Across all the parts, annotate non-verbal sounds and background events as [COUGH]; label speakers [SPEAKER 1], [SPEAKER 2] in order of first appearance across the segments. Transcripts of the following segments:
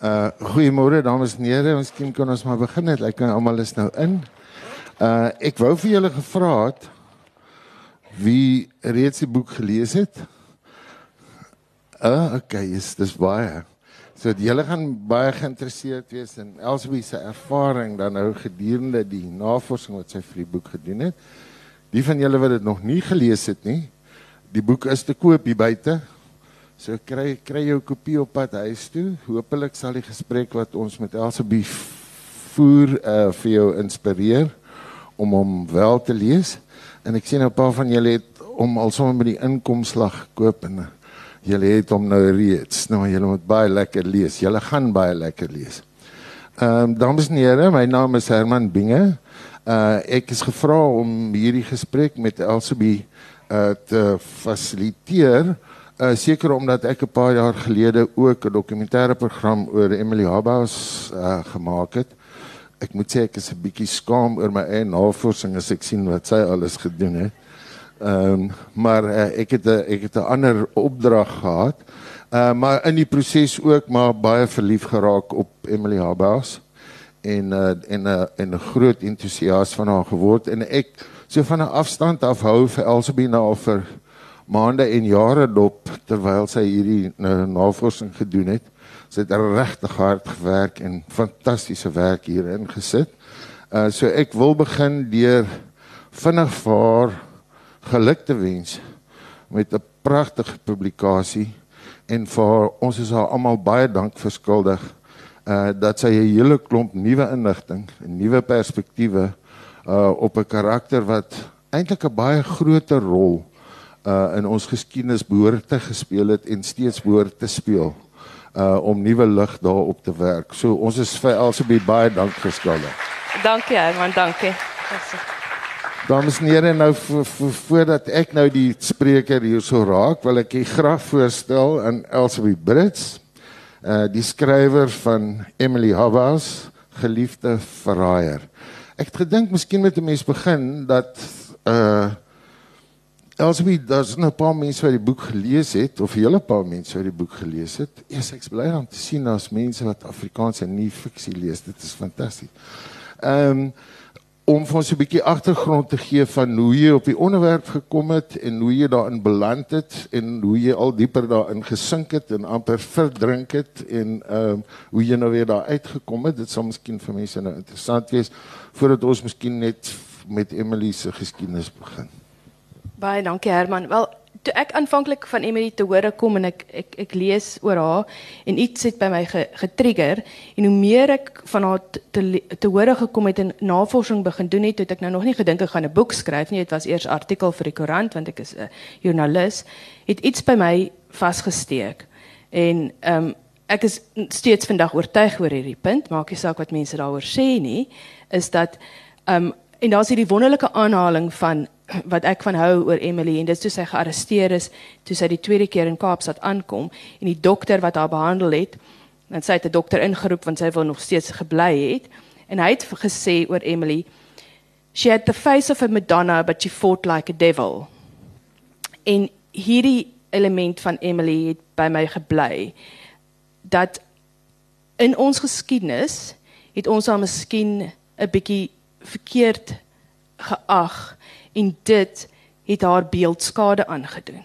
[SPEAKER 1] Uh goeiemôre dames en here. Miskien kan ons maar begin net. Ek kan almal is nou in. Uh ek wou vir julle gevra het wie reeds die boek gelees het. Uh okay, is dis baie. So julle gaan baie geïnteresseerd wees in Elsbie se ervaring dan nou gedurende die navorsing wat sy vir die boek gedoen het. Die van julle wat dit nog nie gelees het nie, die boek is te koop hier buite. So kry kry jou kopie op pad huis toe. Hoopelik sal die gesprek wat ons met Elsabie voer uh vir jou inspireer om hom wel te lees. En ek sien 'n paar van julle het om al sommer met die inkomslag gekoop en julle het hom nou reeds. Nou julle moet baie lekker lees. Julle gaan baie lekker lees. Ehm um, dames en here, my naam is Herman Binge. Uh ek is gevra om hierdie gesprek met Elsabie uh te fasiliteer uh, seker omdat ek 'n paar jaar gelede ook 'n dokumentêre program oor Emily Habaus uh, gemaak het. Ek moet sê ek is 'n bietjie skaam oor my eie navorsing as ek sien wat sy alles gedoen het. Ehm um, maar uh, ek het 'n ek het 'n ander opdrag gehad. Uh, maar in die proses ook maar baie verlief geraak op Emily Habaus en uh, en uh, en 'n groot entoesias van haar geword en ek so van 'n afstand af hou vir Elsabie nou vir maande en jare dop terwyl sy hierdie nou, navorsing gedoen het. Sy het regtig hard gewerk en fantastiese werk hierin gesit. Uh so ek wil begin deur vinnig vir haar geluk te wens met 'n pragtige publikasie en vir ons is haar almal baie dank verskuldig uh dat sy 'n hele klomp nuwe inligting en nuwe perspektiewe uh op 'n karakter wat eintlik 'n baie groter rol uh in ons geskiedenis behoort te gespeel het en steeds behoort te speel uh om nuwe lig daarop te werk. So ons is vir Elsabie baie dank geskuldig.
[SPEAKER 2] Dankie Herman, dankie.
[SPEAKER 1] Dames en here, nou voordat ek nou die spreker hier so raak, wil ek u graag voorstel aan Elsabie Brits, uh die skrywer van Emily Havas, geliefde verraaier. Ek het gedink miskien met 'n mens begin dat uh Elsbie, daar's nou 'n paar mense wat die boek gelees het of 'n hele paar mense wat die boek gelees het. Eers ek's bly om te sien daar's mense wat Afrikaanse nie fiksie lees. Dit is fantasties. Ehm um, om vir ons 'n bietjie agtergrond te gee van hoe jy op die onderwerp gekom het en hoe jy daarin beland het en hoe jy al dieper daarin gesink het en amper verdrink het en ehm um, hoe jy nou weer daar uitgekom het. Dit sal miskien vir mense nou interessant wees voordat ons miskien net met Emily se geskiedenis begin.
[SPEAKER 2] Baie dankie Herman. Wel, toe ek aanvanklik van Emily te hore kom en ek ek ek lees oor haar en iets het by my ge, getrigger en hoe meer ek van haar te te, hore gekom het en navorsing begin doen het, het ek nou nog nie gedink ek gaan 'n boek skryf nie. Dit was eers artikel vir die koerant want ek is 'n joernalis. Het iets by my vasgesteek. En ehm um, ek is steeds vandag oortuig oor hierdie punt, maak nie saak wat mense daaroor sê nie, is dat ehm um, en daar's hierdie wonderlike aanhaling van wat ek van hou oor Emily en dis toe sy gearresteer is toe sy die tweede keer in Kaapstad aankom en die dokter wat haar behandel het en sy het 'n dokter ingeroep want sy wou nog steeds gebly het en hy het gesê oor Emily she had the face of a madonna but she fought like a devil. En hierdie element van Emily het by my gebly dat in ons geskiedenis het ons al miskien 'n bietjie verkeerd geag en dit het haar beeldskade aangedoen.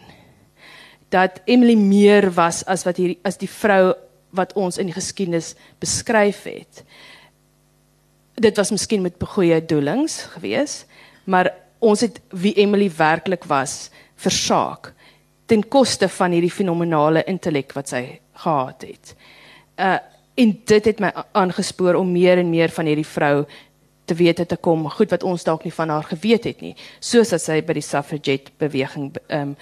[SPEAKER 2] Dat Emily meer was as wat hier as die vrou wat ons in die geskiedenis beskryf het. Dit was miskien met goeie doelings gewees, maar ons het wie Emily werklik was versaak ten koste van hierdie fenominale intellek wat sy gehad het. Uh en dit het my aangespoor om meer en meer van hierdie vrou te wete te kom goed wat ons dalk nie van haar geweet het nie soos dat sy by die suffragette beweging um,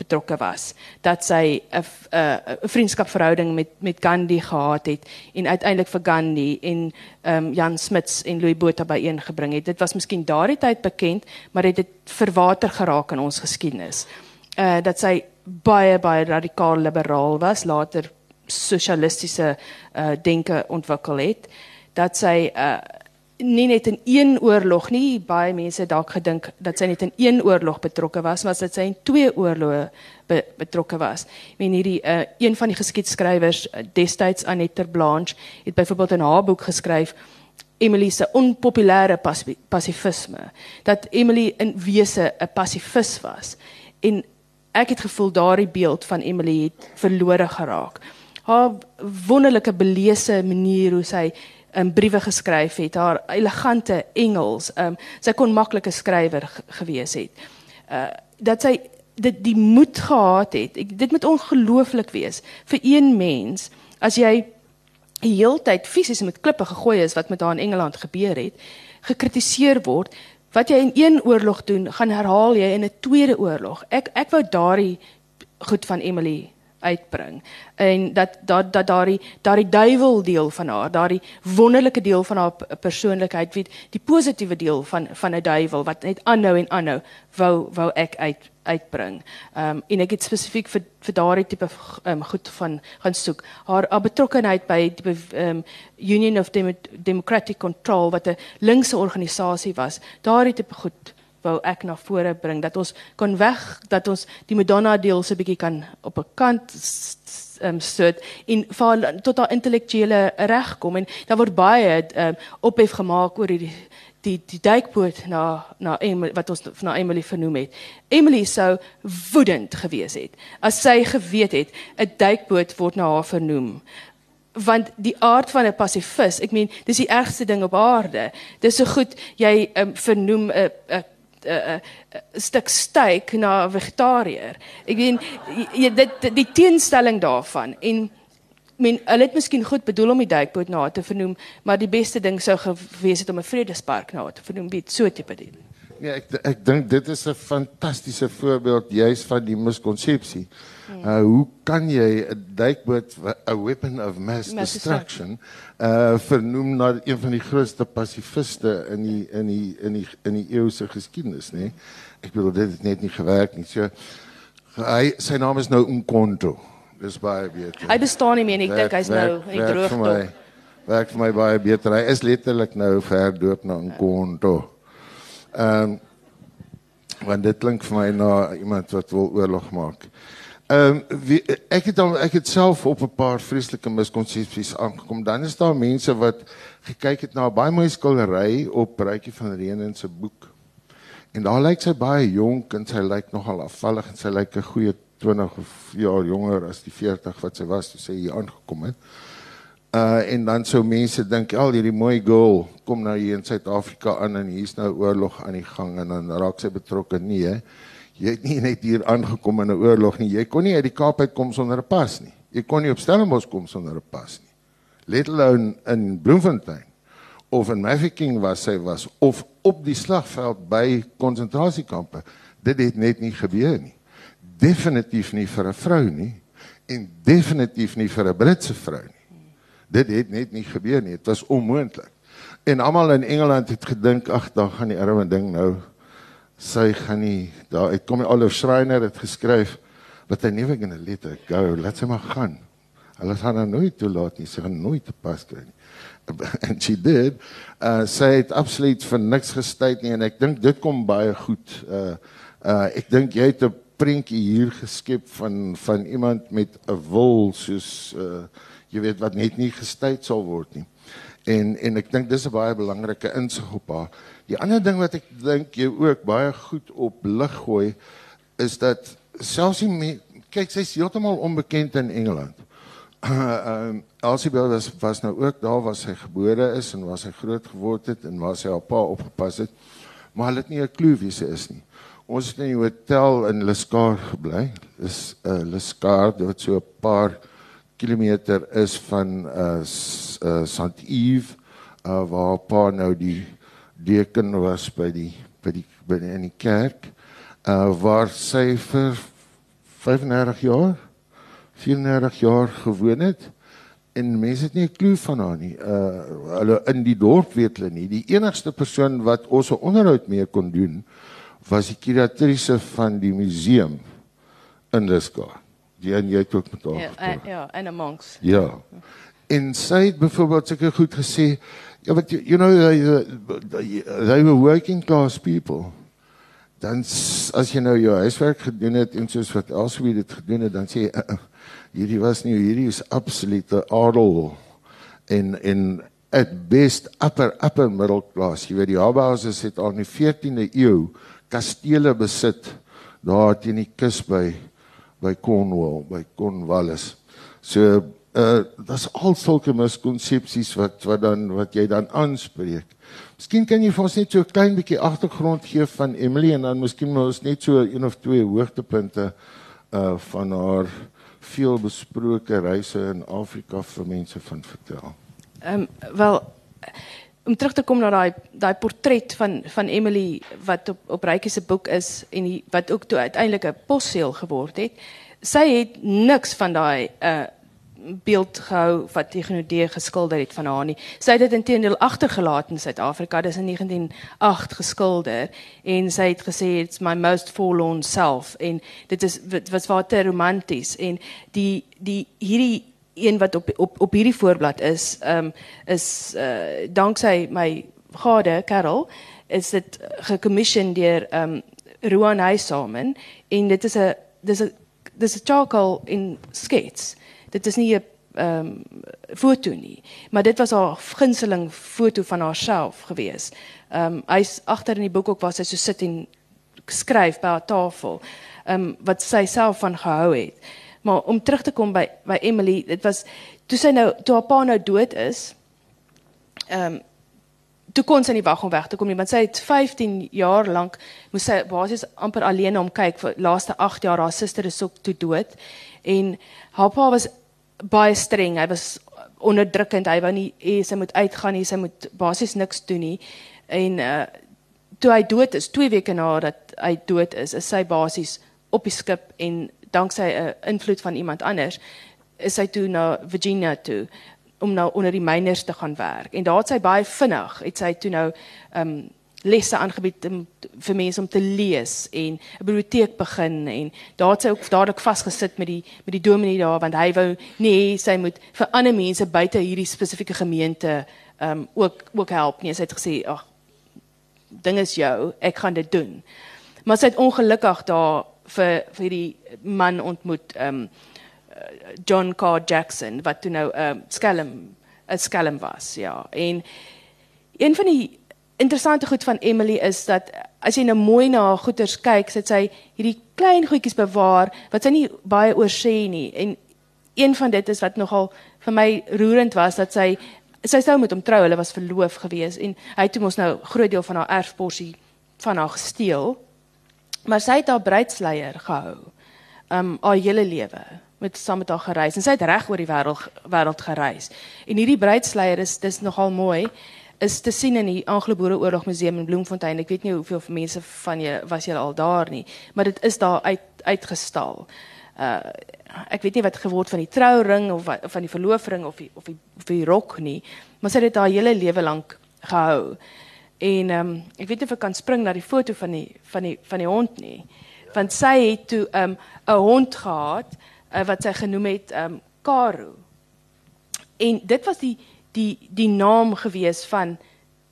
[SPEAKER 2] betrokke was. Dat sy 'n 'n vriendskapverhouding met met Gandhi gehad het en uiteindelik vir Gandhi en um, Jan Smuts en Louis Botha byeengebring het. Dit was miskien daardie tyd bekend maar het dit verwater geraak in ons geskiedenis. Uh, dat sy baie baie radikaal liberaal was later sosialistiese uh, denke ontwikkel het. Dat sy uh, nie net in een oorlog nie, baie mense dalk gedink dat sy net in een oorlog betrokke was, maar dat sy in twee oorloë be, betrokke was. Ek meen hierdie uh, een van die geskiedskrywers uh, destyds Annette Blanche het byvoorbeeld in haar boek geskryf Emily se onpopulêre pasifisme dat Emily in wese 'n pasifis was en ek het gevoel daardie beeld van Emily het verlore geraak. Haar wonderlike belese manier hoe sy um, briewe geskryf het, haar elegante Engels, um, sy kon maklike skrywer gewees het. Uh dat sy dit die moed gehad het. Ek, dit moet ongelooflik wees vir een mens as jy die heeltyd fisies met klippe gegooi is wat met haar in Engeland gebeur het, gekritiseer word. Wat jy in een oorlog doen, gaan herhaal jy in 'n tweede oorlog. Ek ek wou daardie goed van Emily uitbring en dat dat dat daardie daardie duiwel deel van haar daardie wonderlike deel van haar persoonlikheid weet die positiewe deel van van 'n duiwel wat net aanhou en aanhou wou wou ek uit uitbring. Ehm um, en ek het spesifiek vir vir daardie tipe ehm um, goed van gaan soek. Haar, haar betrokkeheid by die ehm um, Union of Dem Democratic Control wat 'n linkse organisasie was. Daardie tipe goed wou ek na vore bring dat ons kan weg dat ons die Madonna deel so 'n bietjie kan op 'n kant um, sit en val tot haar intellektuele reg kom en daar word baie um, ophef gemaak oor die die die duikboot na na Emily, wat ons na Emily vernoem het. Emily sou woedend gewees het as sy geweet het 'n duikboot word na haar vernoem want die aard van 'n pasifis, ek meen, dis die ergste ding op aarde. Dis so goed jy um, vernoem 'n 'n 'n stuk steak na 'n vegetariër. Ek meen jy dit die teenstelling daarvan en men hulle het miskien goed bedoel om die duikboot na te vernoem, maar die beste ding sou gewees het om 'n vredespark na te vernoem, weet so tipe ding.
[SPEAKER 1] Ja, ek ek dink dit is 'n fantastiese voorbeeld juis van die miskonsepsie. Uh hoe kan jy 'n duikboot 'n weapon of mass, mass destruction uh vernoem na een van die grootste pasifiste in die in die in die in die eeu se geskiedenis, nê? Ek bedoel dit het net nie gewerk nie. So hy sy naam is nou Umkhonto. Dis baie beter.
[SPEAKER 2] Hy bestaan nie meer nie. Ek dink hy's nou in die droogte.
[SPEAKER 1] Werk vir my baie beter. Hy is letterlik nou verdoop na Umkhonto. Hmm. Ehm um, want dit klink vir my na iemand wat wil oorlog maak. Ehm um, ek het al ek het self op 'n paar vreeslike miskonsepsies aangekom. Dan is daar mense wat gekyk het na 'n baie mooi skildery op Bruitjie van Reen in se boek. En daar lyk sy baie jonk en sy lyk nogal afvallig en sy lyk 'n goeie 20 of jaar jonger as die 40 wat sy was toe sy hier aangekom het. Uh en dan sou mense dink al hierdie mooi girl kom nou hier in Suid-Afrika aan en hier's nou oorlog aan die gang en dan raak sy betrokke nee. Jy het nie net hier aangekom in 'n oorlog nie. Jy kon nie uit die Kaap uit kom sonder 'n pas nie. Jy kon nie op Stellenbosch kom sonder 'n pas nie. Let alone in Bloemfontein of in Mafeking was sy was of op die slagveld by konsentrasiekampe. Dit het net nie gebeur nie. Definitief nie vir 'n vrou nie en definitief nie vir 'n Britse vrou nie. Dit het net nie gebeur nie. Dit was onmoontlik. En almal in Engeland het gedink, ag, daar gaan die arme ding nou sy gaan nie daar uitkom. Oliver Schreiner het geskryf wat hy never gonna let it go. Laat sy maar gaan. Hulle gaan haar nooit toelaat nie. Sy gaan nooit te pas kry nie. [LAUGHS] And she did. Uh sy het absoluut vir niks gestyd nie en ek dink dit kom baie goed. Uh uh ek dink jy het 'n prentjie hier geskep van van iemand met 'n wil soos uh jy weet wat net nie gestyd sal word nie. En en ek dink dis 'n baie belangrike insig op haar. Die ander ding wat ek dink jy ook baie goed op lig gooi is dat selfs die kyk sy's heeltemal onbekend in Engeland. Ehm [CLEARS THROAT] uh, Elsabel was was nou ook daar waar sy gebore is en waar sy groot geword het en waar sy haar pa opgepas het. Maar hulle het nie 'n klou wie sy is nie. Ons het in die hotel in Lescar gebly. Dis 'n uh, Lescar wat so 'n paar kilometer is van uh, uh Sant Yves uh waar pa nou die deken was by die by die by die, in die kerk uh waar sy vir 35 jaar 34 jaar gewoon het en mense het nie 'n klou van haar nie. Uh hulle in die dorp weet hulle nie. Die enigste persoon wat ons 'n onderhoud mee kon doen was die kuratrice van die museum in Lescar. Die en jy het ook met haar.
[SPEAKER 2] Ja, uh, ja, en 'n monks.
[SPEAKER 1] Ja. En sy het byvoorbeeld seker goed gesê, Ja, but you, you know they, they, they were working class people. Dan as jy nou jou huiswerk gedoen het en soos wat Elswie dit gedoen het, dan sê jy uh, uh, hierdie was nie hierdie is absolute adel en en at best upper upper middle class. Jy weet die Habauses het al in die 14de eeu kastele besit daar teen die kus by by Cornwall, by Cornwallis. So uh daar's al sulke miskonsepsies wat wat dan wat jy dan aanspreek. Miskien kan jy vir ons net so 'n klein bietjie agtergrond gee van Emily en dan miskien ons net so een of twee hoogtepunte uh van haar veel besproke reise in Afrika vir mense van vertel.
[SPEAKER 2] Ehm um, wel om terug te kom na daai daai portret van van Emily wat op op Rykie se boek is en die, wat ook toe uiteindelik 'n posseel geword het. Sy het niks van daai uh beeld gehou wat teenoor geskilder het van haar nie. Sy het dit intedeel agtergelaat in Suid-Afrika. Dis in 1908 geskilder en sy het gesê it's my most forlorn self en dit is wat was waar te romanties en die die hierdie een wat op op op hierdie voorblad is, ehm um, is uh danksy my gade Karel is dit gecommissioned deur ehm um, Ruan Huysamen en dit is 'n dis 'n dis 'n charcoal in skets. Dit is nie 'n ehm um, foto nie, maar dit was haar gunsteling foto van haarself gewees. Ehm um, hy's agter in die boek ook waar sy so sit en skryf by haar tafel. Ehm um, wat sy self van gehou het. Maar om terug te kom by by Emily, dit was toe sy nou toe haar pa nou dood is. Ehm um, toe kon sy nie wag om weg te kom nie, want sy het 15 jaar lank moes sy basies amper alleen om kyk vir laaste 8 jaar haar suster is ook toe dood en haar pa was baie streng. Hy was onderdrukkend. Hy wou nie hê sy moet uitgaan nie, sy moet basies niks doen nie. En uh toe hy dood is, 2 weke nadat hy dood is, is sy basies op die skip en danksy 'n uh, invloed van iemand anders is hy toe na Virginia toe om nou onder die miners te gaan werk. En daar het sy baie vinnig, het sy toe nou um lesse aangebied om vir mense om te lees en 'n biblioteek begin en daar het sy ook dadelik vasgesit met die met die dominee daar want hy wou nee sy moet vir ander mense buite hierdie spesifieke gemeente um ook ook help nie. Sy het gesê ag ding is jou ek gaan dit doen. Maar sy het ongelukkig daar vir vir die man ontmoet um John Carr Jackson wat toe nou 'n um, skelm 'n skelm was ja. En een van die interessante goed van Emily is dat as jy nou mooi na haar goeders kyk, sit sy hierdie klein goedjies bewaar wat sy nie baie oor sê nie. En een van dit is wat nogal vir my roerend was dat sy sy sou met hom trou, hulle was verloof gewees en hy het mos nou groot deel van haar erfporsie van haar gesteel. Maar sy het haar bruidsleier gehou. Um haar hele lewe met saam met haar gereis en sy het reg oor die wêreld wêreld gereis. En hierdie bruidsleier is dis nogal mooi is te sien in die Anglo-Boereoorlog Museum in Bloemfontein. Ek weet nie hoeveel mense van julle was julle al daar nie, maar dit is daar uit uitgestal. Uh ek weet nie wat geword van die trouring of wat, van die verloofring of die, of die of die rok nie, maar sy het haar hele lewe lank gehou. En ehm um, ek weet nie of ek kan spring na die foto van die van die van die hond nie. Want sy het toe ehm, 'n um, hond gehad uh, wat sy genoem het ehm um, Karo. En dit was die die die naam gewees van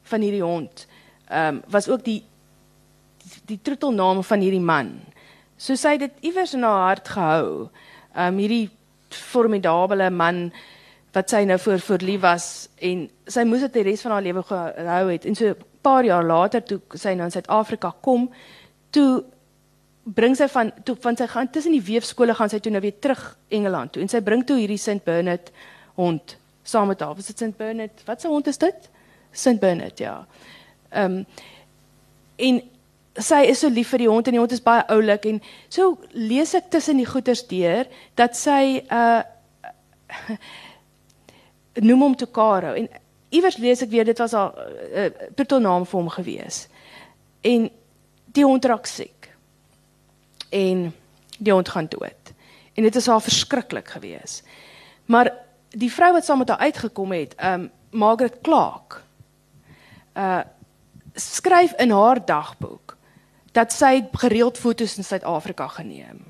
[SPEAKER 2] van hierdie hond. Ehm um, was ook die die, troetelnaam van hierdie man. So sy het dit iewers in haar hart gehou. Ehm um, hierdie formidable man wat sy nou voor voor lief was en sy moes dit die res van haar lewe gehou het. En so 'n paar jaar later toe sy nou in Suid-Afrika kom, toe bring sy van toe van sy gaan tussen die weefskole gaan sy toe nou weer terug Engeland toe en sy bring toe hierdie St Bernard hond saam met haar. Was dit St Bernard? Wat se hond is dit? St Bernard, ja. Ehm um, en sy is so lief vir die hond en die hond is baie oulik en so lees ek tussen die goeters deur dat sy uh [LAUGHS] noem hom te Karo en iewers lees ek weer dit was haar uh, protonaam vir hom gewees. En die hond raak siek. En die hond gaan dood. En dit is haar verskriklik gewees. Maar die vrou wat saam met haar uitgekom het, um Margaret Clark, uh skryf in haar dagboek dat sy gereeld foto's in Suid-Afrika geneem.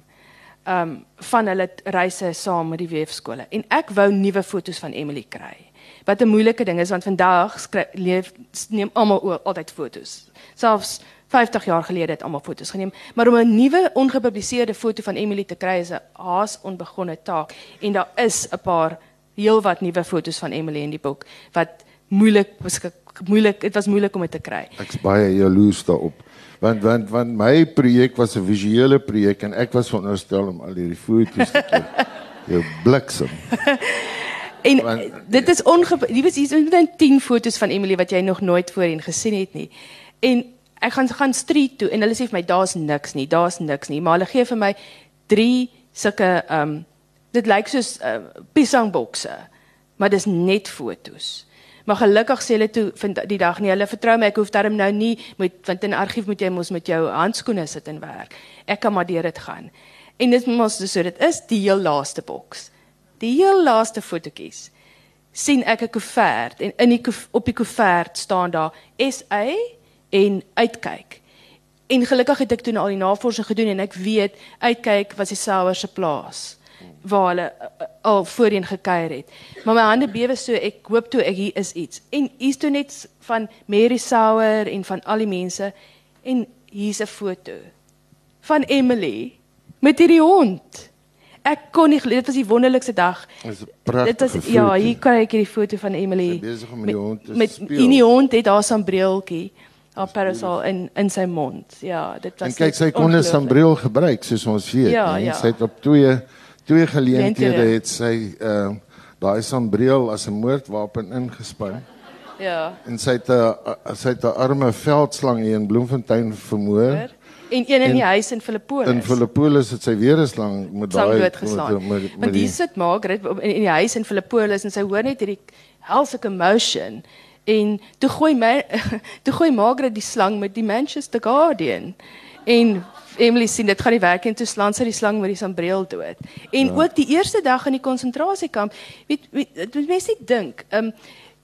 [SPEAKER 2] Um van hulle reise saam met die weefskole en ek wou nuwe foto's van Emily kry. wat 'n moeilike ding is want vandag skryf leef neem almal altyd fotos. Selfs 50 jaar gelede het almal foto's geneem, maar om 'n nuwe ongepubliseerde foto van Emily te kry is 'n haas onbegonne taak en daar is 'n paar heelwat nuwe foto's van Emily in die boek wat moeilik beskik moeilik dit was moeilik om dit te kry.
[SPEAKER 1] Ek's baie jaloers daarop. Want want want my projek was 'n visuele projek en ek was veronderstel om al hierdie foto's te kry. [LAUGHS] Jou bliksem.
[SPEAKER 2] en want, dit is onge jy weet hier's net 10 foto's van Emily wat jy nog nooit voorheen gesien het nie. En ek gaan gaan street toe en hulle sê vir my daar's niks nie, daar's niks nie, maar hulle gee vir my drie sulke ehm um, dit lyk soos uh, pisangbokse, maar dis net foto's. Maar gelukkig sê hulle toe vind die dag nie hulle vertrou my ek hoef darm nou nie met want in argief moet jy mos met jou handskoene sit en werk. Ek kan maar deur dit gaan. En dit mos so dit is die heel laaste boks. Die heel laaste fotootjies sien ek 'n koevert en in die op die koevert staan daar SA en uitkyk. En gelukkig het ek toe al die navorsing gedoen en ek weet uitkyk was die Sauer se plaas waar hulle uh, al voorheen gekuier het. Maar my hande bewe so ek hoop toe ek hier is iets. En hier's toe net van Mary Sauer en van al die mense en hier's 'n foto van Emily met hierdie hond. Ek kon nie dit was die wonderlikste dag.
[SPEAKER 1] Dit was
[SPEAKER 2] ja, hier kry ek hierdie foto van Emily.
[SPEAKER 1] Besig om met die hond te
[SPEAKER 2] met,
[SPEAKER 1] speel.
[SPEAKER 2] Met die hond het haar sambreeltjie haar parasol in in sy mond. Ja, dit was
[SPEAKER 1] En kyk sy kon 'n sambreel gebruik soos ons weet,
[SPEAKER 2] ja,
[SPEAKER 1] nee.
[SPEAKER 2] ja.
[SPEAKER 1] sy het op twee twee geleenthede het sy uh daai sambreel as 'n moordwapen ingespan.
[SPEAKER 2] Ja.
[SPEAKER 1] En sy het 'n sy het 'n arme veldslang hier in Bloemfontein vermoor. Ver?
[SPEAKER 2] En een in die huis in Filippolis.
[SPEAKER 1] In Filippolis het sy weer 'n slang met daai
[SPEAKER 2] doodgeslaan. Want hier sit Margaret in, in die huis in Filippolis en sy hoor net hierdie helse commotion en toe gooi my [LAUGHS] toe gooi Margaret die slang met die Manchester Guardian. En Emily sien dit gaan nie werk en toe slaan sy die slang met die sambreel dood. En ja. ook die eerste dag in die konsentrasiekamp, weet weet mense dink, ehm um,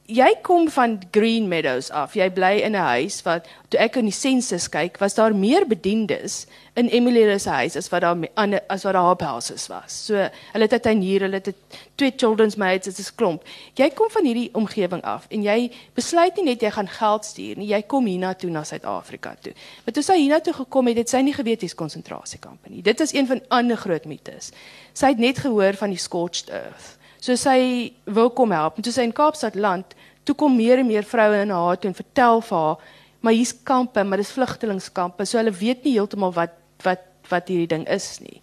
[SPEAKER 2] jy kom van Green Meadows af. Jy bly in 'n huis wat toe ek in die sensus kyk, was daar meer bediendes in Emily se huis as wat daar ander as wat daar houses was. So hulle het 'n tuinier, hulle het twee children's maids, dit is klomp. Jy kom van hierdie omgewing af en jy besluit nie net jy gaan geld stuur nie, jy kom hiernatoe na Suid-Afrika toe. Maar toe sy hiernatoe gekom het, het sy nie geweet dis konsentrasiekamp nie. Dit is een van ander groot mites. Sy het net gehoor van die scorched earth. So sy wou kom help. Toe sy in Kaapstad land, toe kom meer en meer vroue in haar toe en vertel vir haar, maar hier's kampe, maar dis vlugtelingkampe. So hulle weet nie heeltemal wat wat wat hierdie ding is nie.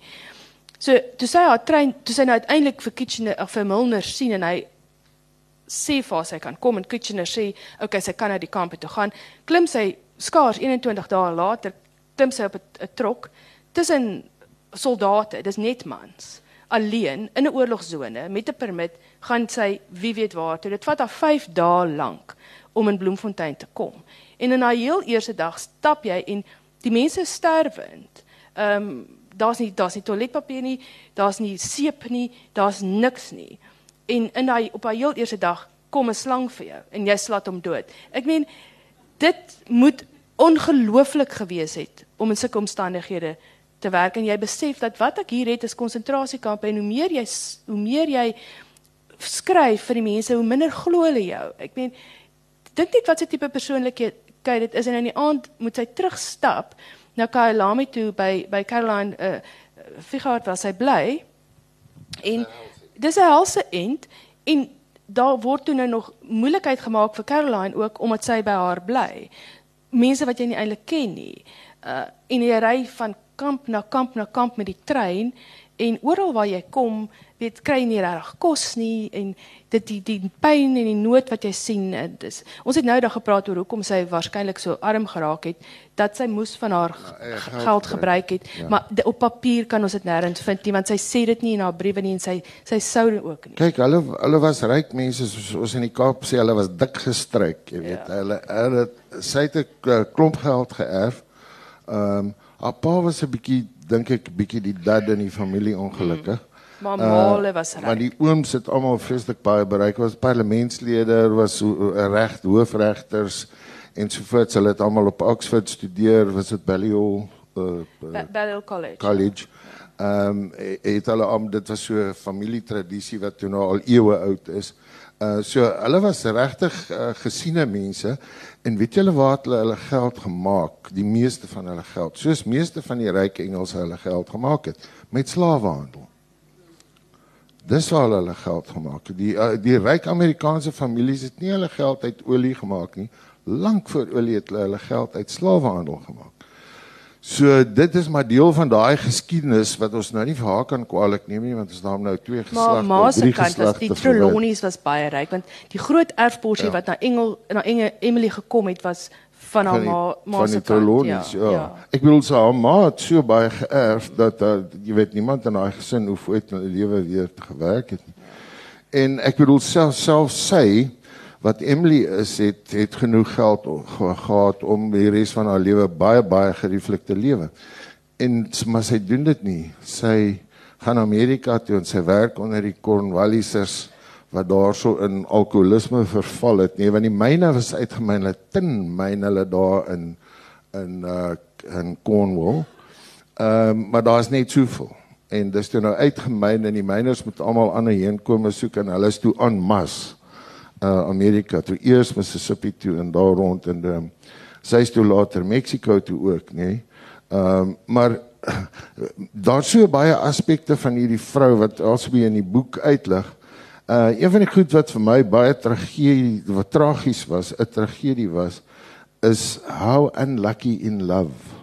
[SPEAKER 2] So toe sy haar trein, toe sy nou uiteindelik vir Kitchener of vir Milner sien en hy sê vir haar sy kan kom en Kitchener sê, "Oké, sy kan na die kampe toe gaan." Klim sy skaars 21 dae later, klim sy op 'n trok tussen soldate, dis net mans alleen in 'n oorlogsone met 'n permit gaan sy wie weet waar toe. Dit vat haar 5 dae lank om in Bloemfontein te kom. En in haar heel eerste dag stap jy en die mense sterwend. Ehm um, daar's nie daar's nie toiletpapier nie, daar's nie seep nie, daar's niks nie. En in daai op haar heel eerste dag kom 'n slang vir jou en jy slat hom dood. Ek meen dit moet ongelooflik gewees het om in sulke omstandighede te werk en jy besef dat wat ek hier het is konsentrasiekampe en hoe meer jy hoe meer jy skryf vir die mense hoe minder glo hulle jou. Ek meen dink net wat se tipe persoonlikheid dit is en in die aand moet sy terugstap na Kyalami toe by by Caroline uh Figart waar sy bly. En dis 'n helse end en daar word toe nou nog moeilikheid gemaak vir Caroline ook omdat sy by haar bly. Mense wat jy nie eintlik ken nie. Uh en jy ry van kamp na kamp na kamp met die trein en oral waar jy kom, weet kry nie regtig kos nie en dit die die pyn en die nood wat jy sien, dis ons het nou daag gepraat oor hoekom sy waarskynlik so arm geraak het dat sy moes van haar ja, geld, geld gebruik het, ja. maar de, op papier kan ons dit nêrens vind nie want sy sê dit nie in haar briewe nie en sy sy sou dit ook nie.
[SPEAKER 1] Kyk, hulle hulle was ryk mense soos ons in die Kaap sê hulle was dik gestryk, jy weet. Ja. Hulle hulle sy het 'n klomp geld geërf. Ehm um, Haar pa was 'n bietjie dink ek bietjie die dad in die familie ongelukkig. Mm.
[SPEAKER 2] Maar Male uh, was reg.
[SPEAKER 1] Maar die ooms het almal vreeslik baie bereik. Was parlementslede, was so reg hoofregters en so voort. Hulle het almal op Oxford studeer, was dit Balliol uh,
[SPEAKER 2] uh Balliol College.
[SPEAKER 1] College. Ehm um, het hulle om dit was so 'n familietradisie wat toe nou al eeue oud is. Uh so hulle was regtig uh, gesiene mense en weet julle waar hulle hulle geld gemaak? Die meeste van hulle geld, soos meeste van die ryk Engelse hulle geld gemaak het met slawehandel. Dis waar hulle hulle geld gemaak het. Die uh, die ryk Amerikaanse families het nie hulle geld uit olie gemaak nie. Lank voor olie het hulle hulle geld uit slawehandel gemaak. So dit is maar deel van daai geskiedenis wat ons nou nie vir haar kan kwaliek neem nie want ons daar nou twee geslagte,
[SPEAKER 2] maar
[SPEAKER 1] drie
[SPEAKER 2] geslagte. Die Trelawneys was baie ryk want die groot erfporsie ja. wat na Engel na Inge Emily gekom het was van haar ma ma se
[SPEAKER 1] kant. Ja, ja. ja. Ek wil sê haar ma het so baie geërf dat uh, jy weet niemand in haar gesin hoef ooit in 'n lewe weer te gewerk het nie. En ek bedoel self self sê wat Emily is het het genoeg geld gehad om die res van haar lewe baie baie gerieflik te lewe. En maar sy doen dit nie. Sy gaan Amerika toe en sy werk onder die Cornwallisers wat daarso in alkoholisme verval het. Nee, want die myne was uitgemyn, hulle tin myne hulle daar in in uh in Cornwall. Ehm um, maar daar's net soveel. En dis toe nou uitgemyn en die myners moet almal ander heen kom soek en hulle is toe aan mas uh, Amerika toe eers Mississippi toe en daar rond en um, sy is toe later Mexico toe ook nê. Nee. Ehm um, maar [CLEARS THROAT] daar's so baie aspekte van hierdie vrou wat alsbe in die boek uitlig. Uh een van die goed wat vir my baie tragedie wat tragies was, 'n tragedie was is how unlucky in love.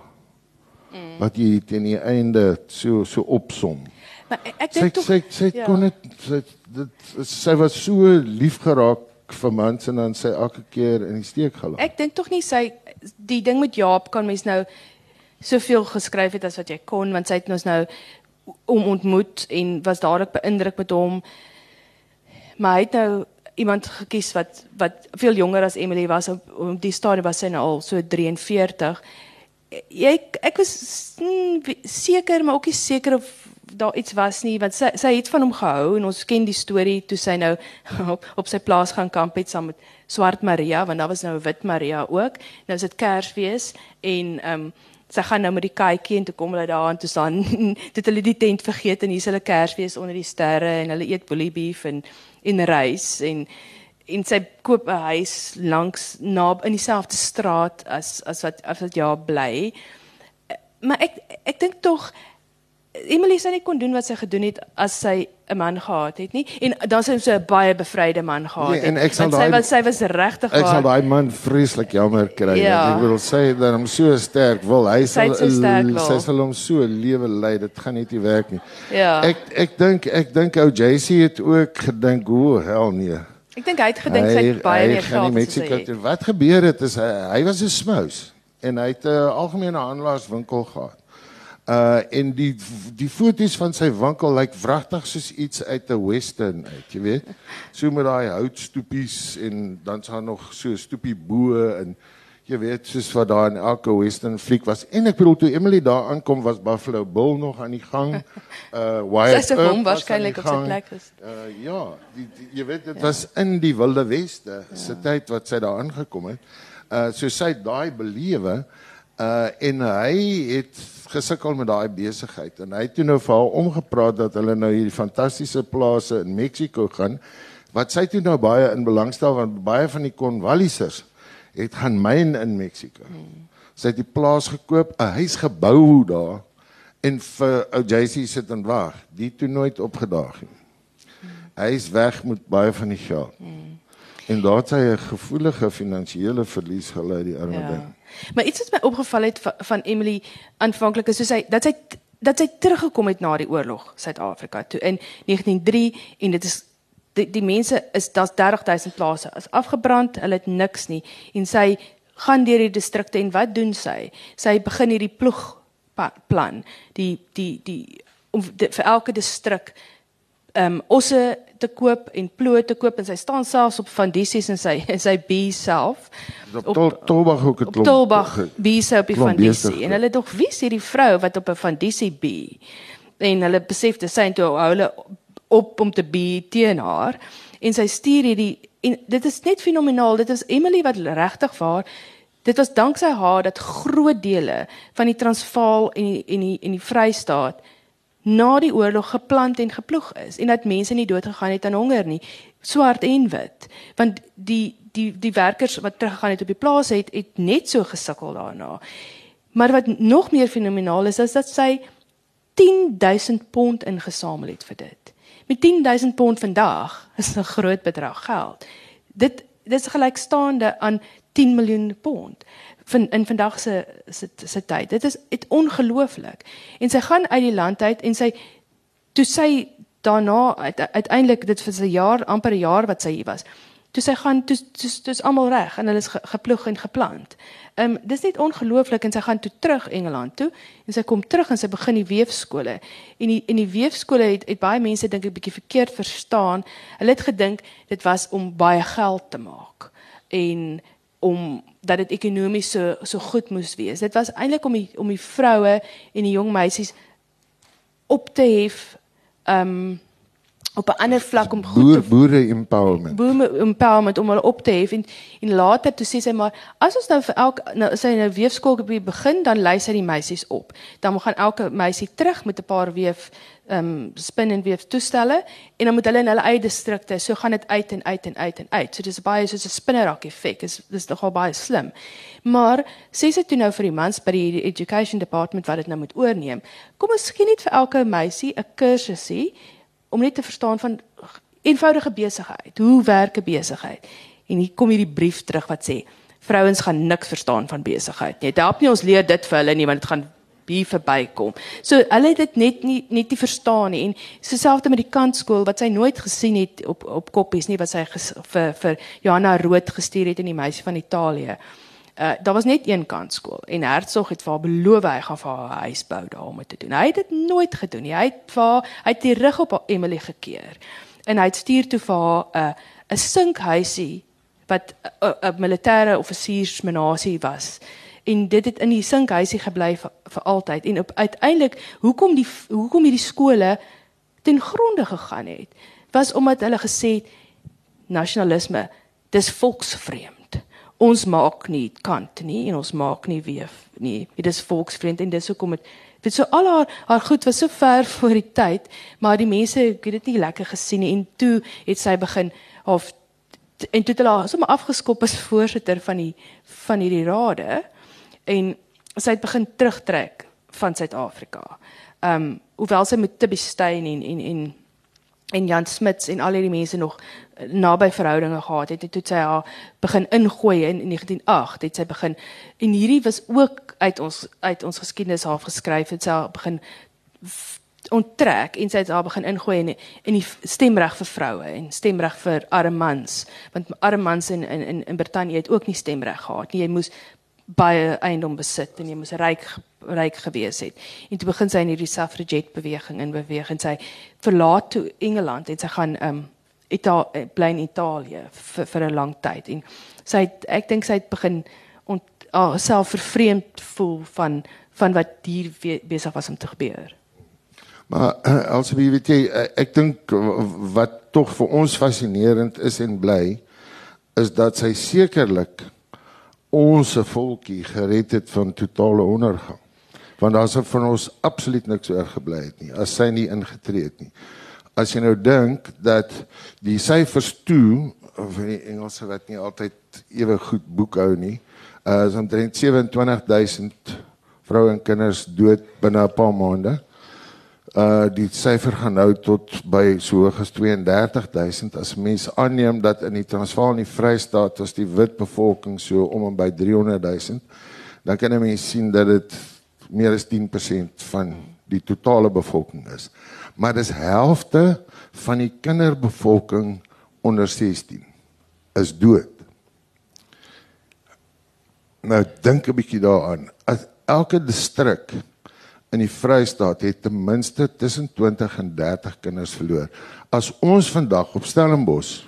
[SPEAKER 1] Mm. Wat jy teen die einde so so opsom.
[SPEAKER 2] Maar ek dink tog
[SPEAKER 1] sy sy, ja. kon dit sy, dit sy was so lief geraak vir mans en dan sy elke keer in die steek gelaat.
[SPEAKER 2] Ek dink tog nie sy die ding met Jaap kan mens nou soveel geskryf het as wat jy kon want sy het ons nou om ontmoet en was dadelik beïndruk met hom. Maar hy het nou iemand gekies wat wat veel jonger as Emily was op, op die stadium was sy nou al so 43. Jy ek was seker maar ook nie seker of daar iets was nie want sy sy het van hom gehou en ons ken die storie toe sy nou [LAUGHS] op, op sy plaas gaan kamp het saam met Swart Maria want daar was nou Wit Maria ook. Nou is dit Kersfees en ehm um, sy gaan nou met die katjie en toe kom hulle daar en toe staan [LAUGHS] dit hulle die tent vergeet en hier's hulle Kersfees onder die sterre en hulle eet bully beef en en rys en en sy koop 'n huis langs na in dieselfde straat as as wat as wat ja bly. Maar ek ek dink tog Emily sê nie kon doen wat sy gedoen het as sy 'n man gehad het nie en dan sy so 'n baie bevryde man gehad nee,
[SPEAKER 1] het. Nee, sy
[SPEAKER 2] was sy was regtig
[SPEAKER 1] Ek sal daai man vreeslik jammer kry. Ja. Ek wil sê dat hom so sterk wil. Hy sal so sy sal hom so lewe lei. Dit gaan net nie werk nie.
[SPEAKER 2] Ja.
[SPEAKER 1] Ek ek dink ek dink ou JC het ook gedink, "O, hel nee."
[SPEAKER 2] Ek dink hy het gedink sy het baie meer geld
[SPEAKER 1] as hy. Wat gebeur het is hy, hy was 'n smous en hy het 'n algemene handelarswinkel gehad. Uh en die die foto's van sy winkel lyk wragtig soos iets uit 'n western uit, jy weet. So met daai houtstoepies en dan s'n nog so stoepie bo en jy weet soos wat daar in elke western fliek was. En ek bedoel toe Emily daar aankom was Buffalo Bill nog aan die gang. [LAUGHS] Uh Wyatt
[SPEAKER 2] Sy hom waarskynlik op sy plek is.
[SPEAKER 1] Uh ja, die, die, jy weet dit ja. was in die Wilde Weste ja. se tyd wat sy daar aangekom het. Uh so sy daai belewe uh en hy het gesukkel met daai besigheid en hy het toe nou vir haar omgepraat dat hulle nou hierdie fantastiese plase in Mexiko gaan wat sy toe nou baie in belangstel want baie van die Cornwallisers het gaan myn in Mexiko. Sy het die plaas gekoop, 'n huis gebou daar en vir ou JC sit en wag. Die toe nooit opgedaag nie. Hy is weg met baie van die geld. En daar het sy 'n gevoelige finansiële verlies gely die arme ja. ding.
[SPEAKER 2] Maar iets wat my opgeval het van, van Emily aanvanklik is soos hy dat sy dat sy teruggekom het na die oorlog Suid-Afrika toe in 1903 en dit is die, die mense is daar's 30000 plase is afgebrand, hulle het niks nie en sy gaan deur die distrikte en wat doen sy? Sy begin hierdie ploeg plan, die die die om die, vir elke distrik um, osse te koop en ploe te koop en sy staan selfs op vandisies en sy en [LAUGHS] sy bee self.
[SPEAKER 1] Op Tolbag ook
[SPEAKER 2] het klop Tolbag bee se op die vandisie en hulle dog wie is hierdie vrou wat op 'n vandisie bee? En hulle besef dit sy toe hou hulle op om te bee teen haar. En sy stuur hierdie en dit is net fenomenaal dit is Emily wat regtig waar dit was danksy haar dat groot dele van die Transvaal en die, en die en die Vrystaat na die oorlog geplant en geploeg is en dat mense nie dood gegaan het aan honger nie. swart en wit. Want die die die werkers wat teruggegaan het op die plaas het het net so gesukkel daarna. Maar wat nog meer fenomenaal is, is dat sy 10000 pond ingesamel het vir dit. Met 10000 pond vandag is 'n groot bedrag geld. Dit dis gelykstaande aan 10 miljoen pond van in vandag se se se tyd. Dit is dit ongelooflik. En sy gaan uit die land uit en sy toe sy daarna uiteindelik dit vir 'n jaar amper 'n jaar wat sy hier was. Toe sy gaan toe toe dis almal reg en hulle is ge, geploeg en geplant. Ehm um, dis net ongelooflik en sy gaan toe terug Engeland toe en sy kom terug en sy begin die weefskole. En die en die weefskole het het baie mense dink 'n bietjie verkeerd verstaan. Hulle het gedink dit was om baie geld te maak en om dat dit ekonomies so so goed moes wees. Dit was eintlik om die om die vroue en die jong meisies op te hef ehm um, op 'n ander vlak om goed
[SPEAKER 1] boer, boere empowerment.
[SPEAKER 2] Boere empowerment om hulle op te hef en, en later toe sê sy maar as ons nou vir elke nou sy nou weefskool begin dan lei sy die meisies op. Dan gaan elke meisie terug met 'n paar weef ehm um, spin en weef toestelle en dan moet hulle in hulle eie distrikte so gaan dit uit en uit en uit en uit. So dis baie soos 'n spinnerak effek. Is dis nogal baie slim. Maar sê sy toe nou vir die mans by die education department wat dit nou moet oorneem. Kom ons skien net vir elke meisie 'n kursusie om net te verstaan van eenvoudige besigheid. Hoe werk 'n besigheid? En hier kom hierdie brief terug wat sê vrouens gaan niks verstaan van besigheid nie. Dit help nie ons leer dit vir hulle nie want dit gaan hier verbykom. So hulle het dit net nie net nie verstaan nie en dieselfde met die kantskool wat sy nooit gesien het op op koppies nie wat sy ges, vir vir Johanna Rood gestuur het in die meisie van Italië. Uh daar was net een kantskool en Hertzog het vir haar beloof hy gaan vir haar huis bou daar om te doen. Hy het dit nooit gedoen nie. Hy het vir haar hy het die rug op Emily gekeer. En hy het stuur toe vir haar 'n uh, 'n sinkhuisie wat 'n uh, uh, militêre offisiersmenasie was. En dit het in die sinkhuisie gebly vir, vir altyd. En op uiteindelik hoekom die hoekom hierdie skole ten gronde gegaan het, was omdat hulle gesê het nasionalisme dis volksvreem ons maak nie kant nie en ons maak nie weef nie. Dit is volksvriend en dis hoekom dit dit so al haar haar goed was so ver [LAUGHS] voor die tyd, maar die mense het dit nie lekker gesien nie en toe het sy begin of en toe het hulle sommer afgeskop as [LAUGHS] voorsitter van die van hierdie rade en sy het begin terugtrek van Suid-Afrika. Ehm um, hoewel sy met Tibby Steyn en en en en Jan Smits en al hierdie mense nog eh, naby verhoudinge gehad het, het toe sy haar begin ingooi in, in 1908 het sy begin en hierdie was ook uit ons uit ons geskiedenis haar geskryf het sy begin onttrek en sy het haar begin ingooi in in die stemreg vir vroue en stemreg vir arme mans. Want arme mans in in in Brittanje het ook nie stemreg gehad nie. Jy moes baie eiendom besit en jy moes ryk ryk gewees het. En toe begin sy in hierdie suffragette beweging in beweeg en sy verlaat toe Engeland en sy gaan um Ita eh, bly in Italië vir vir 'n lang tyd en sy het, ek dink sy het begin ont oh, self vervreemd voel van van wat hier besig was om te gebeur.
[SPEAKER 1] Maar as jy weet jy eh, ek dink wat tog vir ons fascinerend is en bly is dat sy sekerlik ons volkie gered het van totale ondergang want daar's van ons absoluut niks oor gebly het nie as sy nie ingetree het nie. As jy nou dink dat die syfers toe of die Engelse wat nie altyd ewe goed boekhou nie, uh, is omtrent 27000 vroue en kinders dood binne 'n paar maande. Uh die syfer gaan nou tot by so hoog as 32000 as mens aanneem dat in die Transvaal en die Vrystaat was die wit bevolking so om en by 300000 dan kan jy sien dat dit meer as 10% van die totale bevolking is. Maar dis helfte van die kinderbevolking onder 16 is dood. Nou dink 'n bietjie daaraan. As elke distrik in die Vrystaat het ten minste tussen 20 en 30 kinders verloor. As ons vandag op Stellenbosch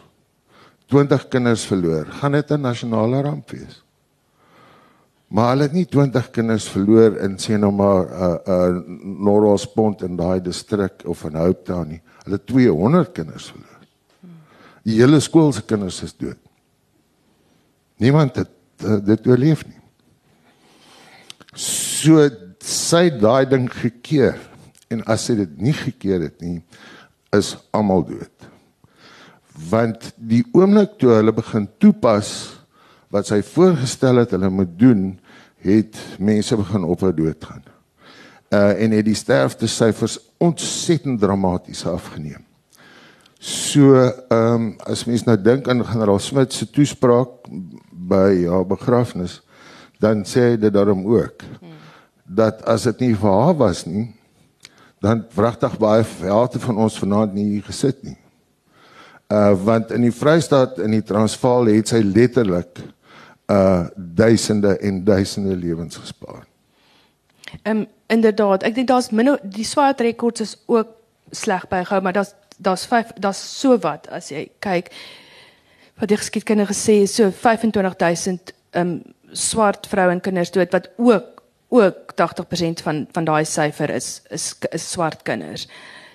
[SPEAKER 1] 20 kinders verloor, gaan dit 'n nasionale ramp wees. Maar hulle het nie 20 kinders verloor in sê nou maar 'n uh, 'n uh, Norwalspont in daai distrik of in Hope Town nie. Hulle het 200 kinders verloor. Die hele skool se kinders is dood. Niemand het uh, dit oorleef nie. So sy daai ding gekeer en as sy dit nie gekeer het nie is almal dood. Want die oomblik toe hulle begin toepas wat sy voorgestel het hulle moet doen, het mense begin ophou doodgaan. Uh en het die sterfte syfers ontsettend dramaties afgeneem. So ehm um, as mens nou dink aan generaal Smit se toespraak by haar begrafnis, dan sê hy dit daarom ook dat as dit nie vir haar was nie, dan wragtig baie velte van ons vanaand nie hier gesit nie. Uh want in die Vrystaat in die Transvaal het sy letterlik uh duisende en duisende lewens gespaar.
[SPEAKER 2] Ehm um, inderdaad, ek dink daar's min die swart rekords is ook sleg bygehou, maar daar's daar's 5 daar's so wat as jy kyk wat die geskiedkundige sê so 25000 ehm um, swart vroue en kinders dood wat ook ook 80% van van daai syfer is, is is swart kinders.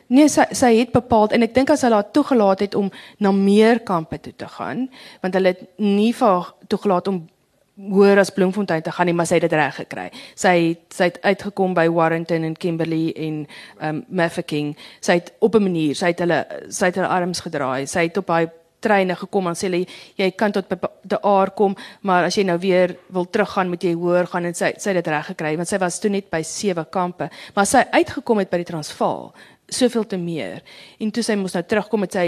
[SPEAKER 2] Nee, sy sy het bepaal en ek dink as hulle haar toegelaat het om na meer kampe toe te gaan, want hulle het nie vir haar toegelaat om hoër as Bloemfontein te gaan nie, maar sy het dit reg gekry. Sy het sy het uitgekom by Warrington en Kimberley en um Mafeking. Sy het op 'n manier, sy het hulle sy het hulle arms gedraai. Sy het op haar treine gekom en sê hulle jy kan tot by die aar kom, maar as jy nou weer wil teruggaan, moet jy hoër gaan en sy sy het dit reg gekry want sy was toe net by sewe kampe, maar sy uitgekom het by die Transvaal, soveel te meer. En toe sy moes nou terugkom met sy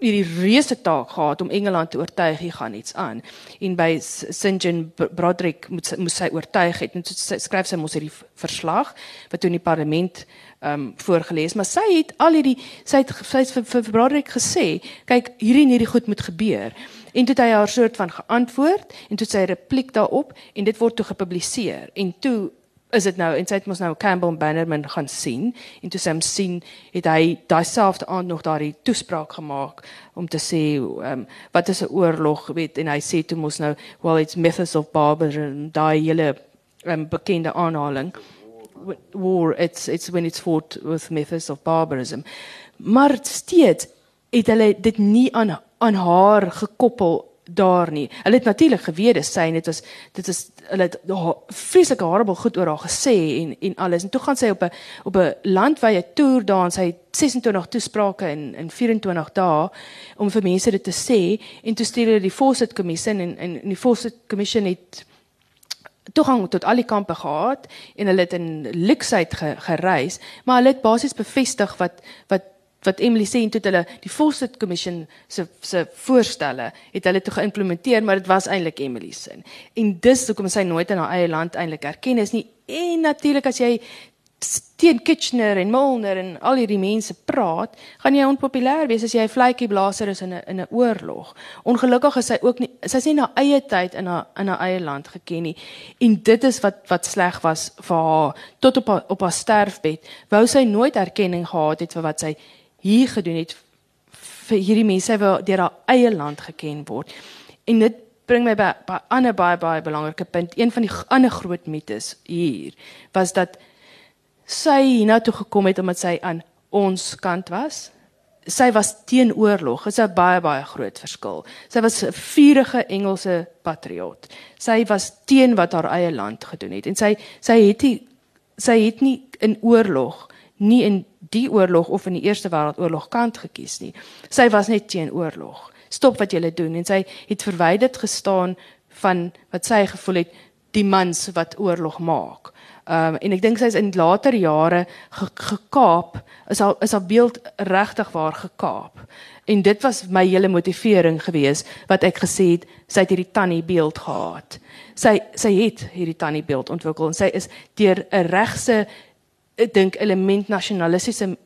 [SPEAKER 2] hierdie reuse taak gehad om Engeland te oortuig hier gaan iets aan. En by St John Broderick moet moet sy oortuig het en so skryf sy mos hierdie verslag wat toe in die parlement ehm um, voorgeles, maar sy het al hierdie sy het sy het vir, vir Broderick gesê, kyk hierdie en hierdie goed moet gebeur. En toe het hy haar soort van geantwoord en toe sy repliek daarop en dit word toe gepubliseer. En toe is dit nou en sy het mos nou Campbell Bannerman gaan sien en toe sy hom sien het hy daai selfde aand nog daardie toespraak gemaak om te sê um, wat is 'n oorlog weet en hy sê toe mos nou well it's methods of barbarism daai hele um, bekende aanhaling. War it's it's when it's fought with methods of barbarism. Maar steeds het hulle dit nie aan aan haar gekoppel daar nie. Hulle het natuurlik geweet dis sy en dit was dit is hulle het vreeslike horrible goed oor haar gesê en en alles. En toe gaan sy op 'n op 'n landwyse toer daar en sy het 26 toesprake in in 24 dae om vir mense dit te sê en toe stuur hulle die Fawcett Kommissie en en die Fawcett Kommissie het toegang tot al die kampe gehad en hulle het in luksheid gereis, maar hulle het basies bevestig wat wat wat Emily sê en toe hulle die Fawcett Commission se se voorstelle het hulle toe geïmplementeer maar dit was eintlik Emily se. En dis hoekom sy nooit in haar eie land eintlik erken is nie. En natuurlik as jy teen Kitchener en Milner en al hierdie mense praat, gaan jy onpopulêr wees as jy 'n vletjie blaaser is in 'n in 'n oorlog. Ongelukkig is sy ook nie sy sê na eie tyd in haar in haar eie land geken nie. En dit is wat wat sleg was vir haar tot op haar, op haar sterfbed. Wou sy nooit erkenning gehad het vir wat sy hier gedoen het vir hierdie mense wat deur haar eie land geken word. En dit bring my by 'n ander baie baie belangrike punt. Een van die ander groot mites hier was dat sy hiernatoe gekom het omdat sy aan ons kant was. Sy was teen oorlog. Dit is 'n baie baie groot verskil. Sy was 'n vurige Engelse patriot. Sy was teen wat haar eie land gedoen het en sy sy het nie sy het nie in oorlog nie in die oorlog of in die Eerste Wêreldoorlog kant gekies nie. Sy was net teen oorlog. Stop wat julle doen en sy het verwyderd gestaan van wat sy gevoel het die mans wat oorlog maak. Um en ek dink sy is in later jare ge gekaap, is al is haar beeld regtig waar gekaap. En dit was my hele motivering geweest wat ek gesê het sy het hierdie tannie beeld gehad. Sy sy het hierdie tannie beeld ontwikkel en sy is deur 'n regse ek dink element nasionalistiese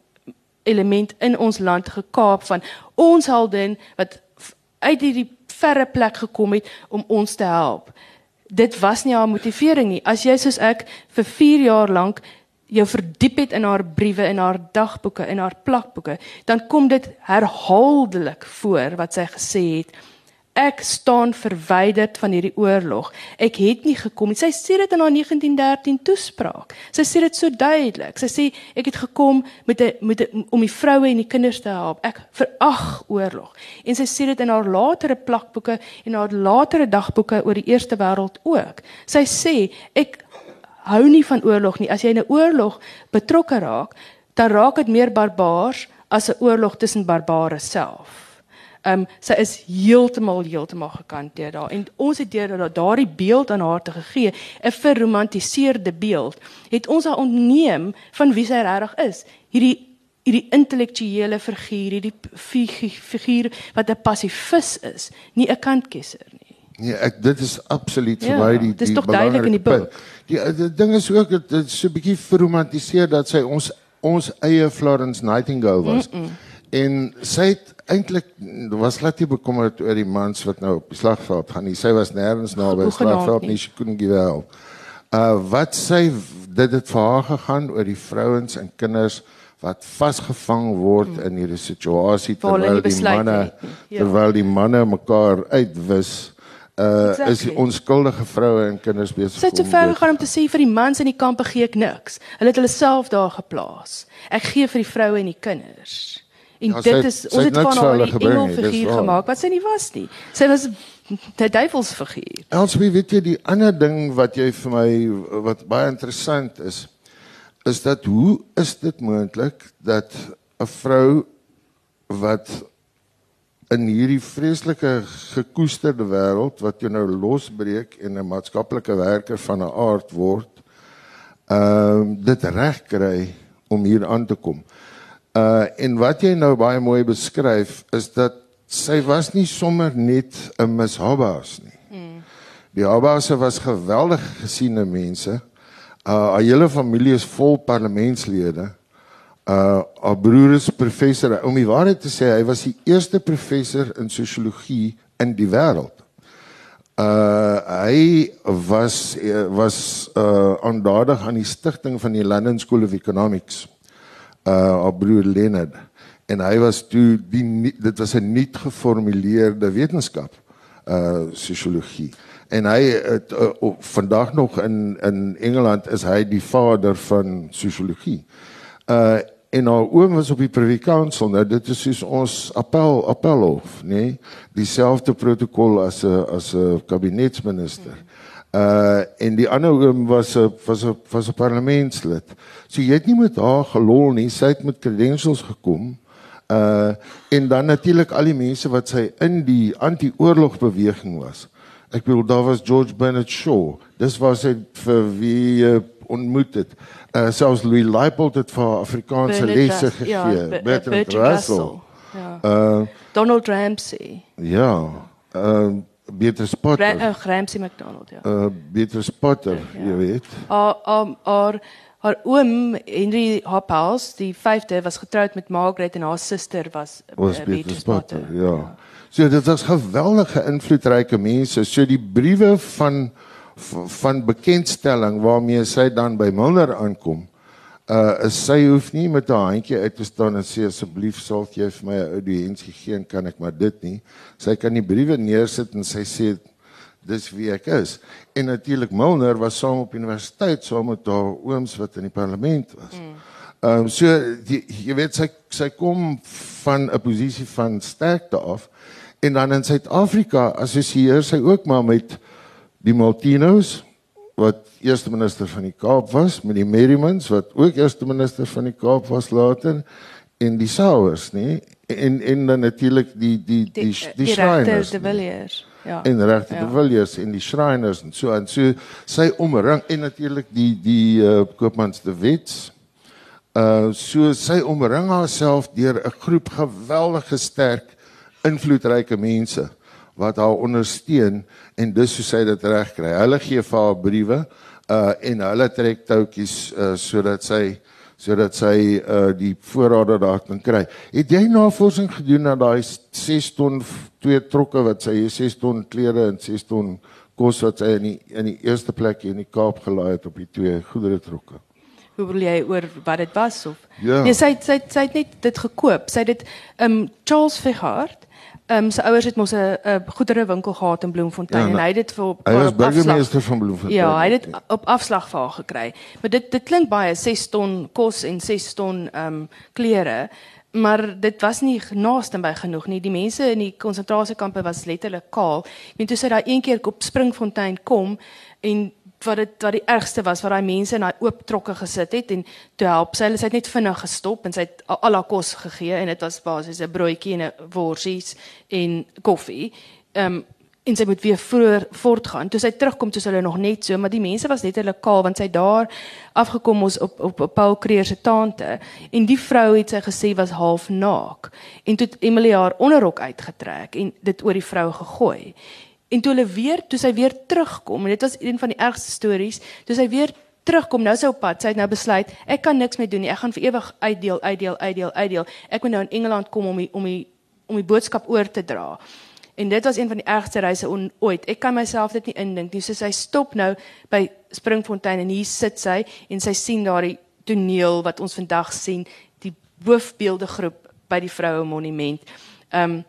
[SPEAKER 2] element in ons land gekaap van ons heldin wat uit hierdie verre plek gekom het om ons te help. Dit was nie haar motivering nie. As jy soos ek vir 4 jaar lank jou verdiep het in haar briewe en haar dagboeke en haar plakboeke, dan kom dit herhaaldelik voor wat sy gesê het ek staan verwyderd van hierdie oorlog. Ek het nie gekom nie. Sy sê dit in haar 1913 toespraak. Sy sê dit so duidelik. Sy sê ek het gekom met 'n met 'n om die vroue en die kinders te help. Ek verag oorlog. En sy sê dit in haar latere plakboeke en haar latere dagboeke oor die Eerste Wêreld ook. Sy sê ek hou nie van oorlog nie. As jy in 'n oorlog betrokke raak, dan raak dit meer barbaars as 'n oorlog tussen barbare self. Ehm um, sy is heeltemal heeltemal gekanteer daar en ons het deur dat daardie beeld aan haar te gegee, 'n verromantiseerde beeld, het ons haar ontneem van wie sy regtig is. Hierdie hierdie intellektuele figuur, hierdie figuur wat 'n passivus is, nie 'n kantkesser nie.
[SPEAKER 1] Nee, ek dit is absoluut vir ja, my die
[SPEAKER 2] die in die boek.
[SPEAKER 1] Die, die, die ding is ook dit is so 'n bietjie verromantiseer dat sy ons ons eie Florence Nightingale was. Mm -mm. En sy het eintlik was glad nie bekommerd oor die mans wat nou op die slagveld gaan nie. Sy was nêrens naby die slagveld nie. Sy kon nie wel. Uh wat sy dit het vir haar gegaan oor die vrouens en kinders wat vasgevang word mm. in hierdie situasie terwyl die, die manne ja. terwyl die manne mekaar uitwis uh exactly. is onskuldige vroue en kinders besig.
[SPEAKER 2] Sy het te ver gegaan om te sê vir die mans in die kampe gee ek niks. Hulle het hulle self daar geplaas. Ek gee vir die vroue en die kinders. En ja, dit is ons het van haar 'n engel figuur gemaak wat sy nie was nie. Sy was 'n duivelsfiguur.
[SPEAKER 1] Elsbie, weet jy die ander ding wat jy vir my wat baie interessant is, is dat hoe is dit moontlik dat 'n vrou wat in hierdie vreeslike gekoesterde wêreld wat jy nou losbreek en 'n maatskaplike werker van 'n aard word, ehm uh, dit reg kry om hier aan te kom. Uh en wat jy nou baie mooi beskryf is dat sy was nie sommer net 'n mishabbaas nie. Hmm. Die Habbaase was geweldig gesiene mense. Uh haar hele familie is vol parlementslede. Uh haar broer is professor. Om die waarheid te sê, hy was die eerste professor in sosiologie in die wêreld. Uh hy was was uh aandadig aan die stigting van die London School of Economics uh haar broer Leonard en hy was toe die dit was 'n nuut geformuleerde wetenskap uh sosiologie en hy het uh, uh, vandag nog in in Engeland is hy die vader van sosiologie uh en haar oom was op die privy council nou dit is soos ons appel appelhof nê nee? dieselfde protokol as 'n as 'n kabinetsminister mm. Uh en die ander oom was 'n was 'n was 'n parlementslid. So jy het nie met haar gelol nie, sy het met credentials gekom. Uh en dan natuurlik al die mense wat sy in die anti-oorlogbeweging was. Ek bedoel daar was George Bernard Shaw. Dis was hy vir wie uh, ontmoet het. Uh selfs Louis Leipold het vir Afrikaanse lesse gegee. Ja, Bertrand Russell.
[SPEAKER 2] Ja. Uh Donald Ramsey.
[SPEAKER 1] Ja. Uh Beatrice Potter.
[SPEAKER 2] Gra uh, Gramsy McDonald, ja.
[SPEAKER 1] Uh Beatrice Potter, ja. jy weet.
[SPEAKER 2] Haar haar haar haar oom Henry Hoppels, die 5de was getroud met Margaret en haar suster was,
[SPEAKER 1] uh, was Beatrice, Beatrice Potter. Potter ja. ja. So dit was geweldige invloedryke mense. So die briewe van van bekendstelling waarmee sy dan by Milner aankom uh sy hoef nie met haar handjie uit te staan en sê asseblief sal jy vir my 'n audiensie gee en kan ek maar dit nie. Sy kan die briewe neersit en sy sê dis wie ek is. En natuurlik Milner was saam op universiteit saam met haar ooms wat in die parlement was. Ehm mm. um, so die, jy weet sy sy kom van 'n posisie van sterkte af en dan in Suid-Afrika assosieer sy ook maar met die Maltinos wat eerste minister van die Kaap was met die Merrimans wat ook eerste minister van die Kaap was later en die Sauers nê en en dan natuurlik die die die die, die, die Shriners
[SPEAKER 2] die Villiers ja.
[SPEAKER 1] En regte ja. die Villiers en die Shriners en so en so. Sy omring en natuurlik die die uh, koopmans de Wets uh so sy omring haarself deur 'n groep geweldige sterk invloedryke mense wat haar ondersteun en dis hoe sy dit reg kry. Hulle gee vir haar briewe uh en hulle trek toutjies uh sodat sy sodat sy uh die voorrade daar kan kry. Het jy navorsing gedoen na daai 6 ton twee trokke wat sy 6 ton klere en 6 ton kos wat sy in die in die eerste plek in die Kaap gelaai het op die twee goedere trokke?
[SPEAKER 2] Hoe wil jy oor wat dit was of? Ja. Nee, sy sy sy het net dit gekoop. Sy het dit um Charles Figard Ehm um, sy ouers het mos 'n 'n goederewinkel gehad in Bloemfontein ja, en hy het dit vir op
[SPEAKER 1] Hy was burgemeester van Bloemfontein.
[SPEAKER 2] Ja, hy het dit op afslag vir haar gekry. Maar dit dit klink baie 6 ton kos en 6 ton ehm um, klere. Maar dit was nie naaste by genoeg nie. Die mense in die konsentrasiekampe was letterlik kaal. Ek meen toe sy daai een keer op Springfontein kom en wat dit wat die ergste was wat daai mense in daai oop trokke gesit het en toe help sy hulle sy het net vinnig gestop en sy het al haar kos gegee en dit was basies 'n broodjie en 'n worsies en koffie. Ehm um, en sy moet weer vroeër voortgaan. Toe sy terugkom, toe sy hulle nog net so, maar die mense was net hulle kaal want sy daar afgekom ons op op, op Paul Creer se tante en die vrou het sy gesê was half naak. En toe Emily haar onderrok uitgetrek en dit oor die vrou gegooi. En toe hulle weer, toe sy weer terugkom en dit was een van die ergste stories, toe sy weer terugkom nou sy op pad, sy het nou besluit ek kan niks meer doen nie. Ek gaan vir ewig uitdeel, uitdeel, uitdeel, uitdeel. Ek moet nou in Engeland kom om die, om die om die boodskap oor te dra. En dit was een van die ergste reise ooit. Ek kan myself dit nie indink nie. So sy stop nou by Springfontein en hier sit sy en sy sien daardie toneel wat ons vandag sien, die hoofbeelde groep by die vroue monument. Ehm um,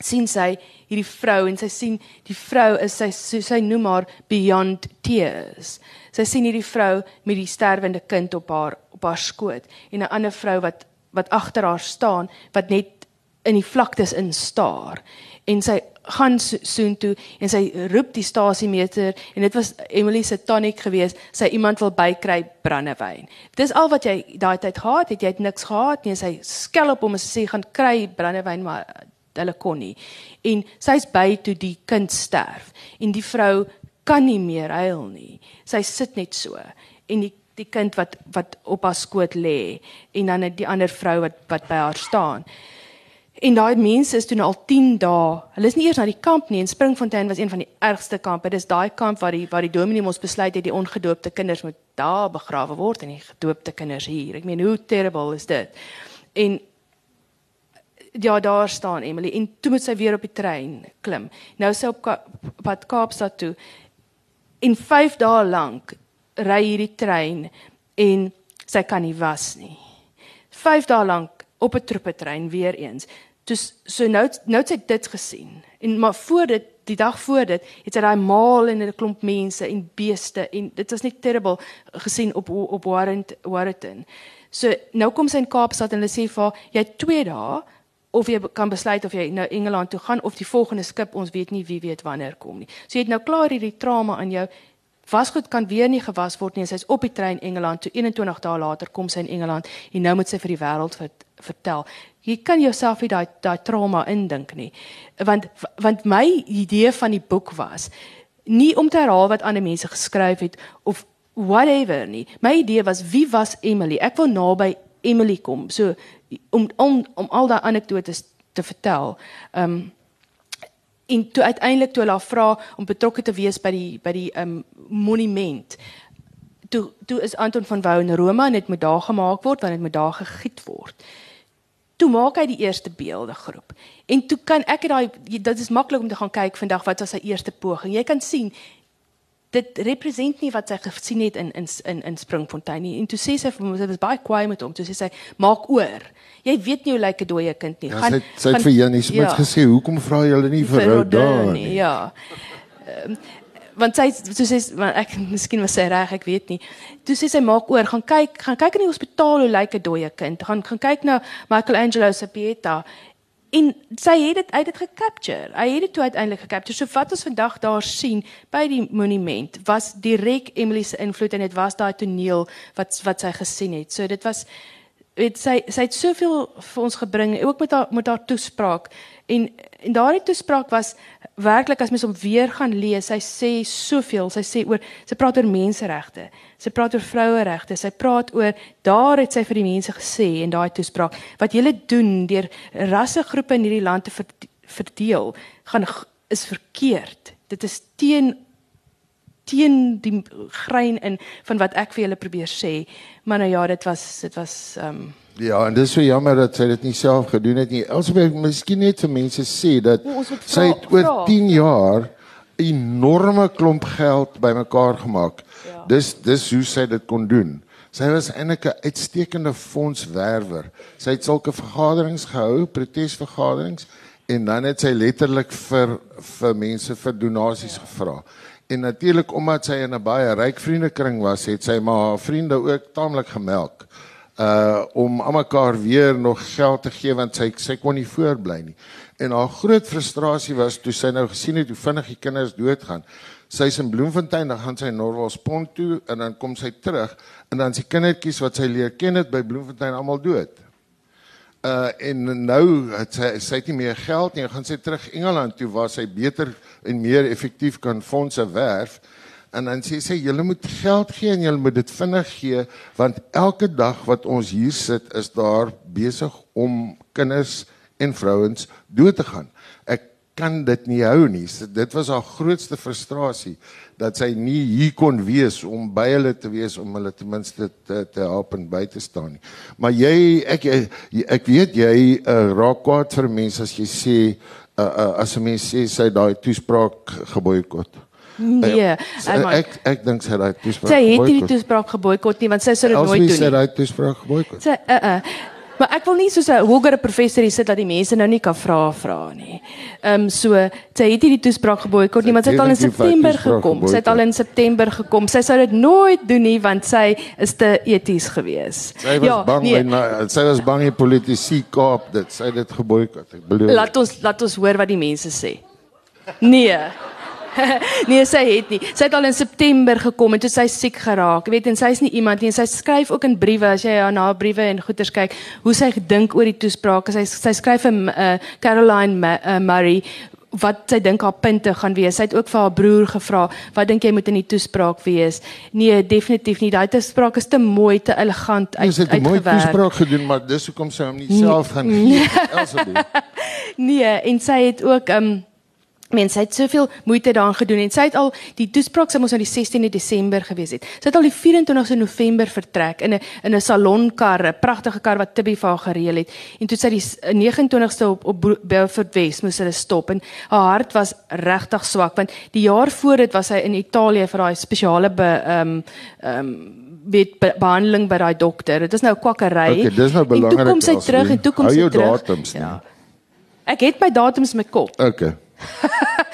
[SPEAKER 2] sien sy hierdie vrou en sy sien die vrou is sy so sy noem haar beyond tears. Sy sien hierdie vrou met die sterwende kind op haar op haar skoot en 'n ander vrou wat wat agter haar staan wat net in die vlaktes instaar en sy gaan soontoe en sy roep die stasiemeter en dit was Emily se tonic geweest sy iemand wil bykry brandewyn dis al wat jy daai tyd gehad het jy het niks gehad nie sy skel op hom en sê gaan kry brandewyn maar hulle kon nie en sy's by toe die kind sterf en die vrou kan nie meer huil nie sy sit net so en die die kind wat wat op haar skoot lê en dan die ander vrou wat wat by haar staan En daai mense is toe al 10 dae. Hulle is nie eers na die kamp nie. En Springfontein was een van die ergste kampe. Dis daai kamp waar die waar die dominee mos besluit het die ongedoopte kinders moet daar begrawe word en die gedoopte kinders hier. Ek meen hoe terrible is dit? En ja, daar staan Emily en toe moet sy weer op die trein klim. Nou sy op pad Kaapstad toe. En 5 dae lank ry hierdie trein en sy kan nie was nie. 5 dae lank op 'n troepetrein weer eens. Dus so nou nou het sy dit gesien. En maar voor dit die dag voor dit het sy daai maal en 'n klomp mense en beeste en dit was net terrible gesien op op Warrenton. So nou kom sy in Kaapstad en hulle sê vir haar jy het 2 dae of jy kan besluit of jy nou Engeland toe gaan of die volgende skip ons weet nie wie weet wanneer kom nie. So jy het nou klaar hierdie trauma aan jou wasgoed kan weer nie gewas word nie. Sy's op die trein Engeland toe 21 dae later kom sy in Engeland en nou moet sy vir die wêreld vertel. Jy kan jouself nie daai daai trauma indink nie. Want want my idee van die boek was nie om te herhaal wat ander mense geskryf het of whatever nie. My idee was wie was Emily? Ek wil naby Emily kom. So om om om al daai anekdotes te vertel. Ehm um, en toe uiteindelik toe hulle vra om betrokke te wees by die by die ehm um, monument. Toe toe is Anton van Wouw in Rome en dit moet daar gemaak word want dit moet daar gegiet word toe maak hy die eerste beeldegroep. En toe kan ek daai dit is maklik om te gaan kyk vandag wat was sy eerste poging. Jy kan sien dit represent nie wat sy gesien het in in in in Springfontein nie. En toe sê sy vir hom sy was baie kwaai met hom. Toe sê sy maak oor. Jy weet nie hoe lyk 'n dooie kind nie.
[SPEAKER 1] Ja, gaan sy sy het vir Janie Smit ja. gesê, "Hoekom vra jy hulle nie vir ou daar nie?"
[SPEAKER 2] Ja. Um, want sy so sê want ek [LAUGHS] miskien was sy reg ek weet nie toe sê sy maak oor gaan kyk gaan kyk in die hospitaal hoe lyk 'n dooie kind gaan gaan kyk na Michelangelo se Pieta en sy het dit uit dit gecapture hy het dit toe uiteindelik gecapture so wat ons vandag daar sien by die monument was direk Emily se invloed en dit was daai toneel wat wat sy gesien het so dit was weet sy sy het soveel vir ons gebring ook met haar met haar toespraak en en daardie toespraak was werklik as mens hom weer gaan lees, sy sê soveel. Sy sê oor sy praat oor menseregte. Sy praat oor vroueregte. Sy praat oor daar het sy vir die mense gesê in daai toespraak wat julle doen deur rassegroepe in hierdie land te verdeel gaan is verkeerd. Dit is teen teen die grein in van wat ek vir julle probeer sê. Maar nou ja, dit was dit was ehm um,
[SPEAKER 1] Ja, en dis so jammer dat sy dit nie self gedoen het nie. Elsbeth, miskien net vir mense sê dat sy het oor 10 jaar enorme klomp geld bymekaar gemaak. Ja. Dis dis hoe sy dit kon doen. Sy was eintlik 'n uitstekende fondswerwer. Sy het sulke vergaderings gehou, protesvergaderings en dan het sy letterlik vir vir mense vir donasies gevra. En natuurlik omdat sy in 'n baie ryk vriendekring was, het sy maar haar vriende ook taamlik gemelk uh om almekaar weer nog geld te gee want sy sy kon nie voortbly nie. En haar groot frustrasie was toe sy nou gesien het hoe vinnig die kinders doodgaan. Sy's in Bloemfontein, dan gaan sy Norwalspont toe en dan kom sy terug en dan is die kindertjies wat sy leer ken het by Bloemfontein almal dood. Uh en nou het sy sy het nie meer geld nie. Gaan sy terug Engeland toe waar sy beter en meer effektief kan fondse werf. En dan sê sy julle moet geld gee en julle moet dit vinnig gee want elke dag wat ons hier sit is daar besig om kinders en vrouens dood te gaan. Kan dit nie hou nie. So, dit was haar grootste frustrasie dat sy nie hier kon wees om by hulle te wees om hulle ten minste te, te help en by te staan nie. Maar jy ek ek, weet jy uh, raak kwaad vir mense as jy sê uh, uh, as 'n mens sê sy daai toespraak geboikot.
[SPEAKER 2] Nee,
[SPEAKER 1] Uh, ek ek dink sy het daai toespraak
[SPEAKER 2] Sy het nie die
[SPEAKER 1] geboikot.
[SPEAKER 2] toespraak geboikot nie want sy sou dit nooit doen nie.
[SPEAKER 1] daai toespraak geboikot.
[SPEAKER 2] Sy uh uh. Maar ek wil nie soos 'n hogere professor hier sit dat die mense nou nie kan vra vra nie. Ehm um, so sy het nie die toespraak geboikot nie, want sy het al in September gekom. Sy het al in September gekom. Sy sou dit nooit doen nie want sy is te eties gewees.
[SPEAKER 1] Sy was bang nee. na, sy was bang die politici kaap dit. Sy het dit geboikot. Ek bedoel
[SPEAKER 2] Laat ons laat ons hoor wat die mense sê. Nee. [LAUGHS] nee, sy het nie. Sy het al in September gekom en toe sy siek geraak. Jy weet en sy's nie iemand nie en sy skryf ook in briewe as jy haar na briewe en goeters kyk hoe sy gedink oor die toespraak. Sy sy skryf vir uh, Caroline Ma uh, Murray wat sy dink haar punte gaan wees. Sy het ook vir haar broer gevra, "Wat dink jy moet in die toespraak wees?" Nee, definitief nie. Daai toespraak is te mooi, te elegant uit
[SPEAKER 1] Sy het 'n mooi
[SPEAKER 2] uitgewerk.
[SPEAKER 1] toespraak gedoen, maar dis hoekom sy hom nie self gaan gee. Elsabie. [LAUGHS]
[SPEAKER 2] Nee, en sy het ook um mense het soveel moeite daaraan gedoen en sy het al die toespraak sy moes nou die 16de Desember gewees het. Sy het al die 24ste November vertrek in 'n in 'n salonkar, 'n pragtige kar wat Tibby vir haar gereël het. En toe sy die s- 29ste op op Beaufort West moes hulle stop en haar hart was regtig swak want die jaar voor dit was sy in Italië vir daai spesiale be um um met be behandeling by daai dokter. Dit is nou kwakkery.
[SPEAKER 1] Okay, dis nou
[SPEAKER 2] En toe
[SPEAKER 1] belangrik,
[SPEAKER 2] kom sy terug en toe kom
[SPEAKER 1] Hou
[SPEAKER 2] sy
[SPEAKER 1] jou
[SPEAKER 2] terug.
[SPEAKER 1] datums nie.
[SPEAKER 2] Ja. Ek het my datums in my kop.
[SPEAKER 1] Okay. [LAUGHS]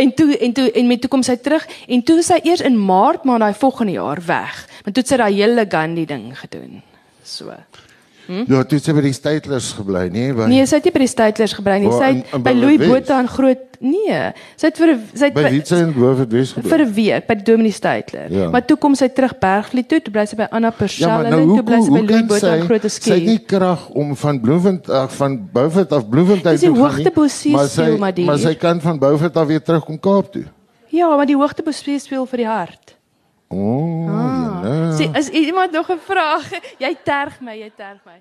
[SPEAKER 2] En toe en toe en met toe kom sy terug en toe is sy eers in Maart maar daai volgende jaar weg. Want toe het sy daai hele Gandhi ding gedoen. So.
[SPEAKER 1] Hm? Ja, toe het sy by die Statelers gebly, nee, by
[SPEAKER 2] Nee, sy het nie by die Statelers gebring nie. Sy
[SPEAKER 1] in-
[SPEAKER 2] het
[SPEAKER 1] in
[SPEAKER 2] by
[SPEAKER 1] Beaufort
[SPEAKER 2] Louis? Botha in groot nee. Sy het vir sy het
[SPEAKER 1] by wie sy in Beaufort West gebly?
[SPEAKER 2] vir 'n week by die Dominee Stateler.
[SPEAKER 1] Ja.
[SPEAKER 2] Maar toe kom sy terug Bergvliet toe, toe bly sy by Anna
[SPEAKER 1] Ja, maar
[SPEAKER 2] en
[SPEAKER 1] nou
[SPEAKER 2] toe bly sy by Louis Botha in Groot
[SPEAKER 1] sy het nie
[SPEAKER 2] Skie.
[SPEAKER 1] krag om van Bloemfontein af van Beaufort af Bloemfontein toe gaan nie, maar sy
[SPEAKER 2] speel, maar die-
[SPEAKER 1] maar sy kan van Beaufort af weer terug kom Kaap toe.
[SPEAKER 2] Ja, maar die hoogtebos speel vir die hart.
[SPEAKER 1] O, oh,
[SPEAKER 2] Ah.
[SPEAKER 1] ja.
[SPEAKER 2] Sê, is iemand nog 'n vraag? Jy terg my, jy terg my.